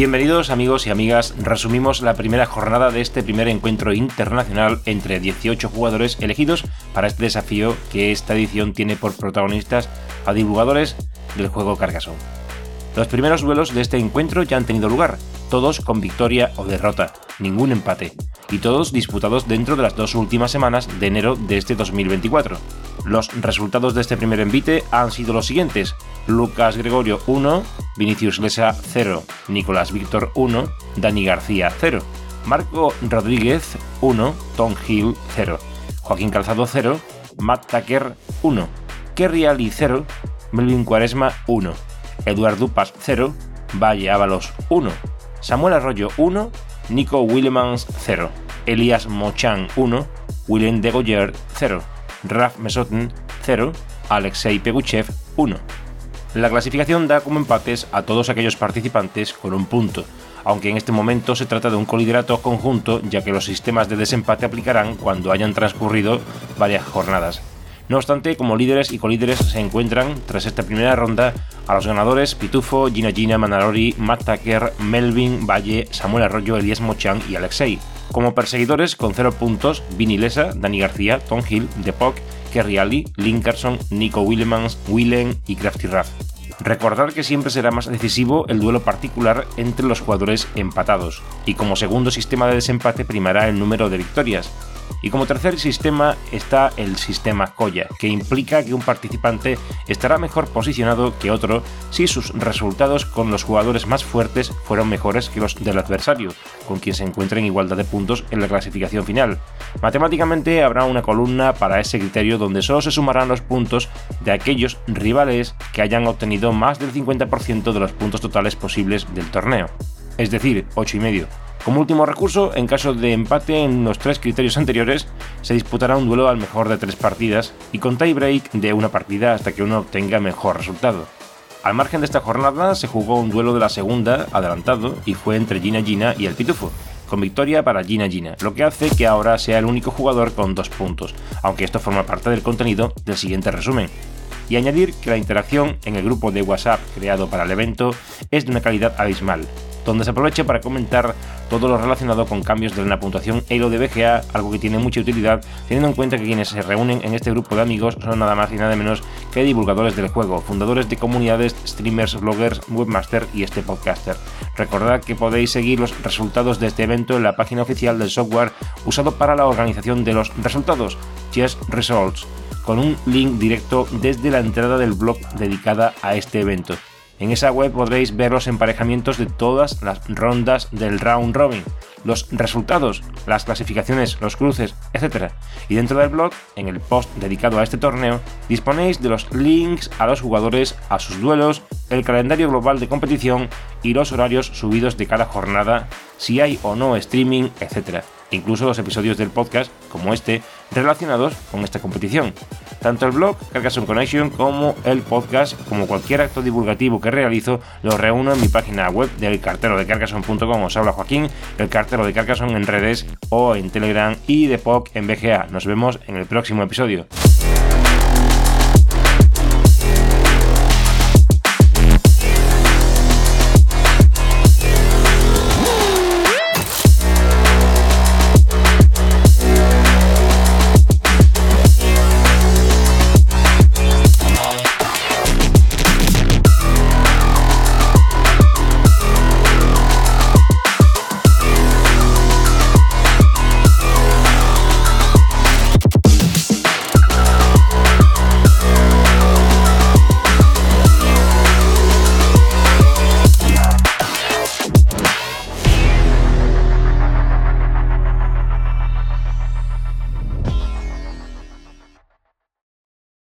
Bienvenidos amigos y amigas, resumimos la primera jornada de este primer encuentro internacional entre 18 jugadores elegidos para este desafío que esta edición tiene por protagonistas a divulgadores del juego Carcassonne. Los primeros duelos de este encuentro ya han tenido lugar, todos con victoria o derrota, ningún empate, y todos disputados dentro de las dos últimas semanas de enero de este 2024. Los resultados de este primer envite han sido los siguientes: Lucas Gregorio 1, Vinicius Lesa 0, Nicolás Víctor 1, Dani García 0, Marco Rodríguez 1, Tom Hill 0, Joaquín Calzado 0, Matt Tucker 1, Kerry Ali 0, Melvin Cuaresma 1, Eduard Dupas 0, Valle Ábalos 1, Samuel Arroyo 1, Nico Willemans 0, Elias Mochan 1, Willem Degoyer 0, Raf Mesotin 0, Alexei Peguchev 1. La clasificación da como empates a todos aquellos participantes con un punto, aunque en este momento se trata de un coliderato conjunto ya que los sistemas de desempate aplicarán cuando hayan transcurrido varias jornadas. No obstante, como líderes y colíderes se encuentran, tras esta primera ronda, a los ganadores Pitufo, Gina Gina, Manarori, Matt Tucker, Melvin, Valle, Samuel Arroyo, Elías Mochan y Alexei. Como perseguidores, con 0 puntos, Vini Lesa, Dani García, Tom Hill, Depok, Kerry Ali, Linkerson, Nico Willemans, Willen y Crafty Raff. Recordar que siempre será más decisivo el duelo particular entre los jugadores empatados, y como segundo sistema de desempate primará el número de victorias, y como tercer sistema está el sistema Koya, que implica que un participante estará mejor posicionado que otro si sus resultados con los jugadores más fuertes fueron mejores que los del adversario, con quien se encuentra en igualdad de puntos en la clasificación final. Matemáticamente habrá una columna para ese criterio donde solo se sumarán los puntos de aquellos rivales que hayan obtenido más del 50% de los puntos totales posibles del torneo, es decir, 8,5 como último recurso, en caso de empate en los tres criterios anteriores, se disputará un duelo al mejor de tres partidas y con tie break de una partida hasta que uno obtenga mejor resultado. Al margen de esta jornada se jugó un duelo de la segunda, adelantado, y fue entre Gina Gina y el Pitufo, con victoria para Gina Gina, lo que hace que ahora sea el único jugador con dos puntos, aunque esto forma parte del contenido del siguiente resumen. Y añadir que la interacción en el grupo de WhatsApp creado para el evento es de una calidad abismal, donde se aproveche para comentar todo lo relacionado con cambios de la puntuación ELO de BGA, algo que tiene mucha utilidad, teniendo en cuenta que quienes se reúnen en este grupo de amigos son nada más y nada menos que divulgadores del juego, fundadores de comunidades, streamers, bloggers, webmaster y este podcaster. Recordad que podéis seguir los resultados de este evento en la página oficial del software usado para la organización de los resultados, Chess Results, con un link directo desde la entrada del blog dedicada a este evento. En esa web podréis ver los emparejamientos de todas las rondas del round robin, los resultados, las clasificaciones, los cruces, etc. Y dentro del blog, en el post dedicado a este torneo, disponéis de los links a los jugadores, a sus duelos, el calendario global de competición y los horarios subidos de cada jornada, si hay o no streaming, etc incluso los episodios del podcast como este relacionados con esta competición. Tanto el blog Carcassonne Connection como el podcast, como cualquier acto divulgativo que realizo, lo reúno en mi página web del cartero de Carcassonne.com. Os habla Joaquín, el cartero de Carcassonne en redes o en Telegram y de POC en BGA. Nos vemos en el próximo episodio.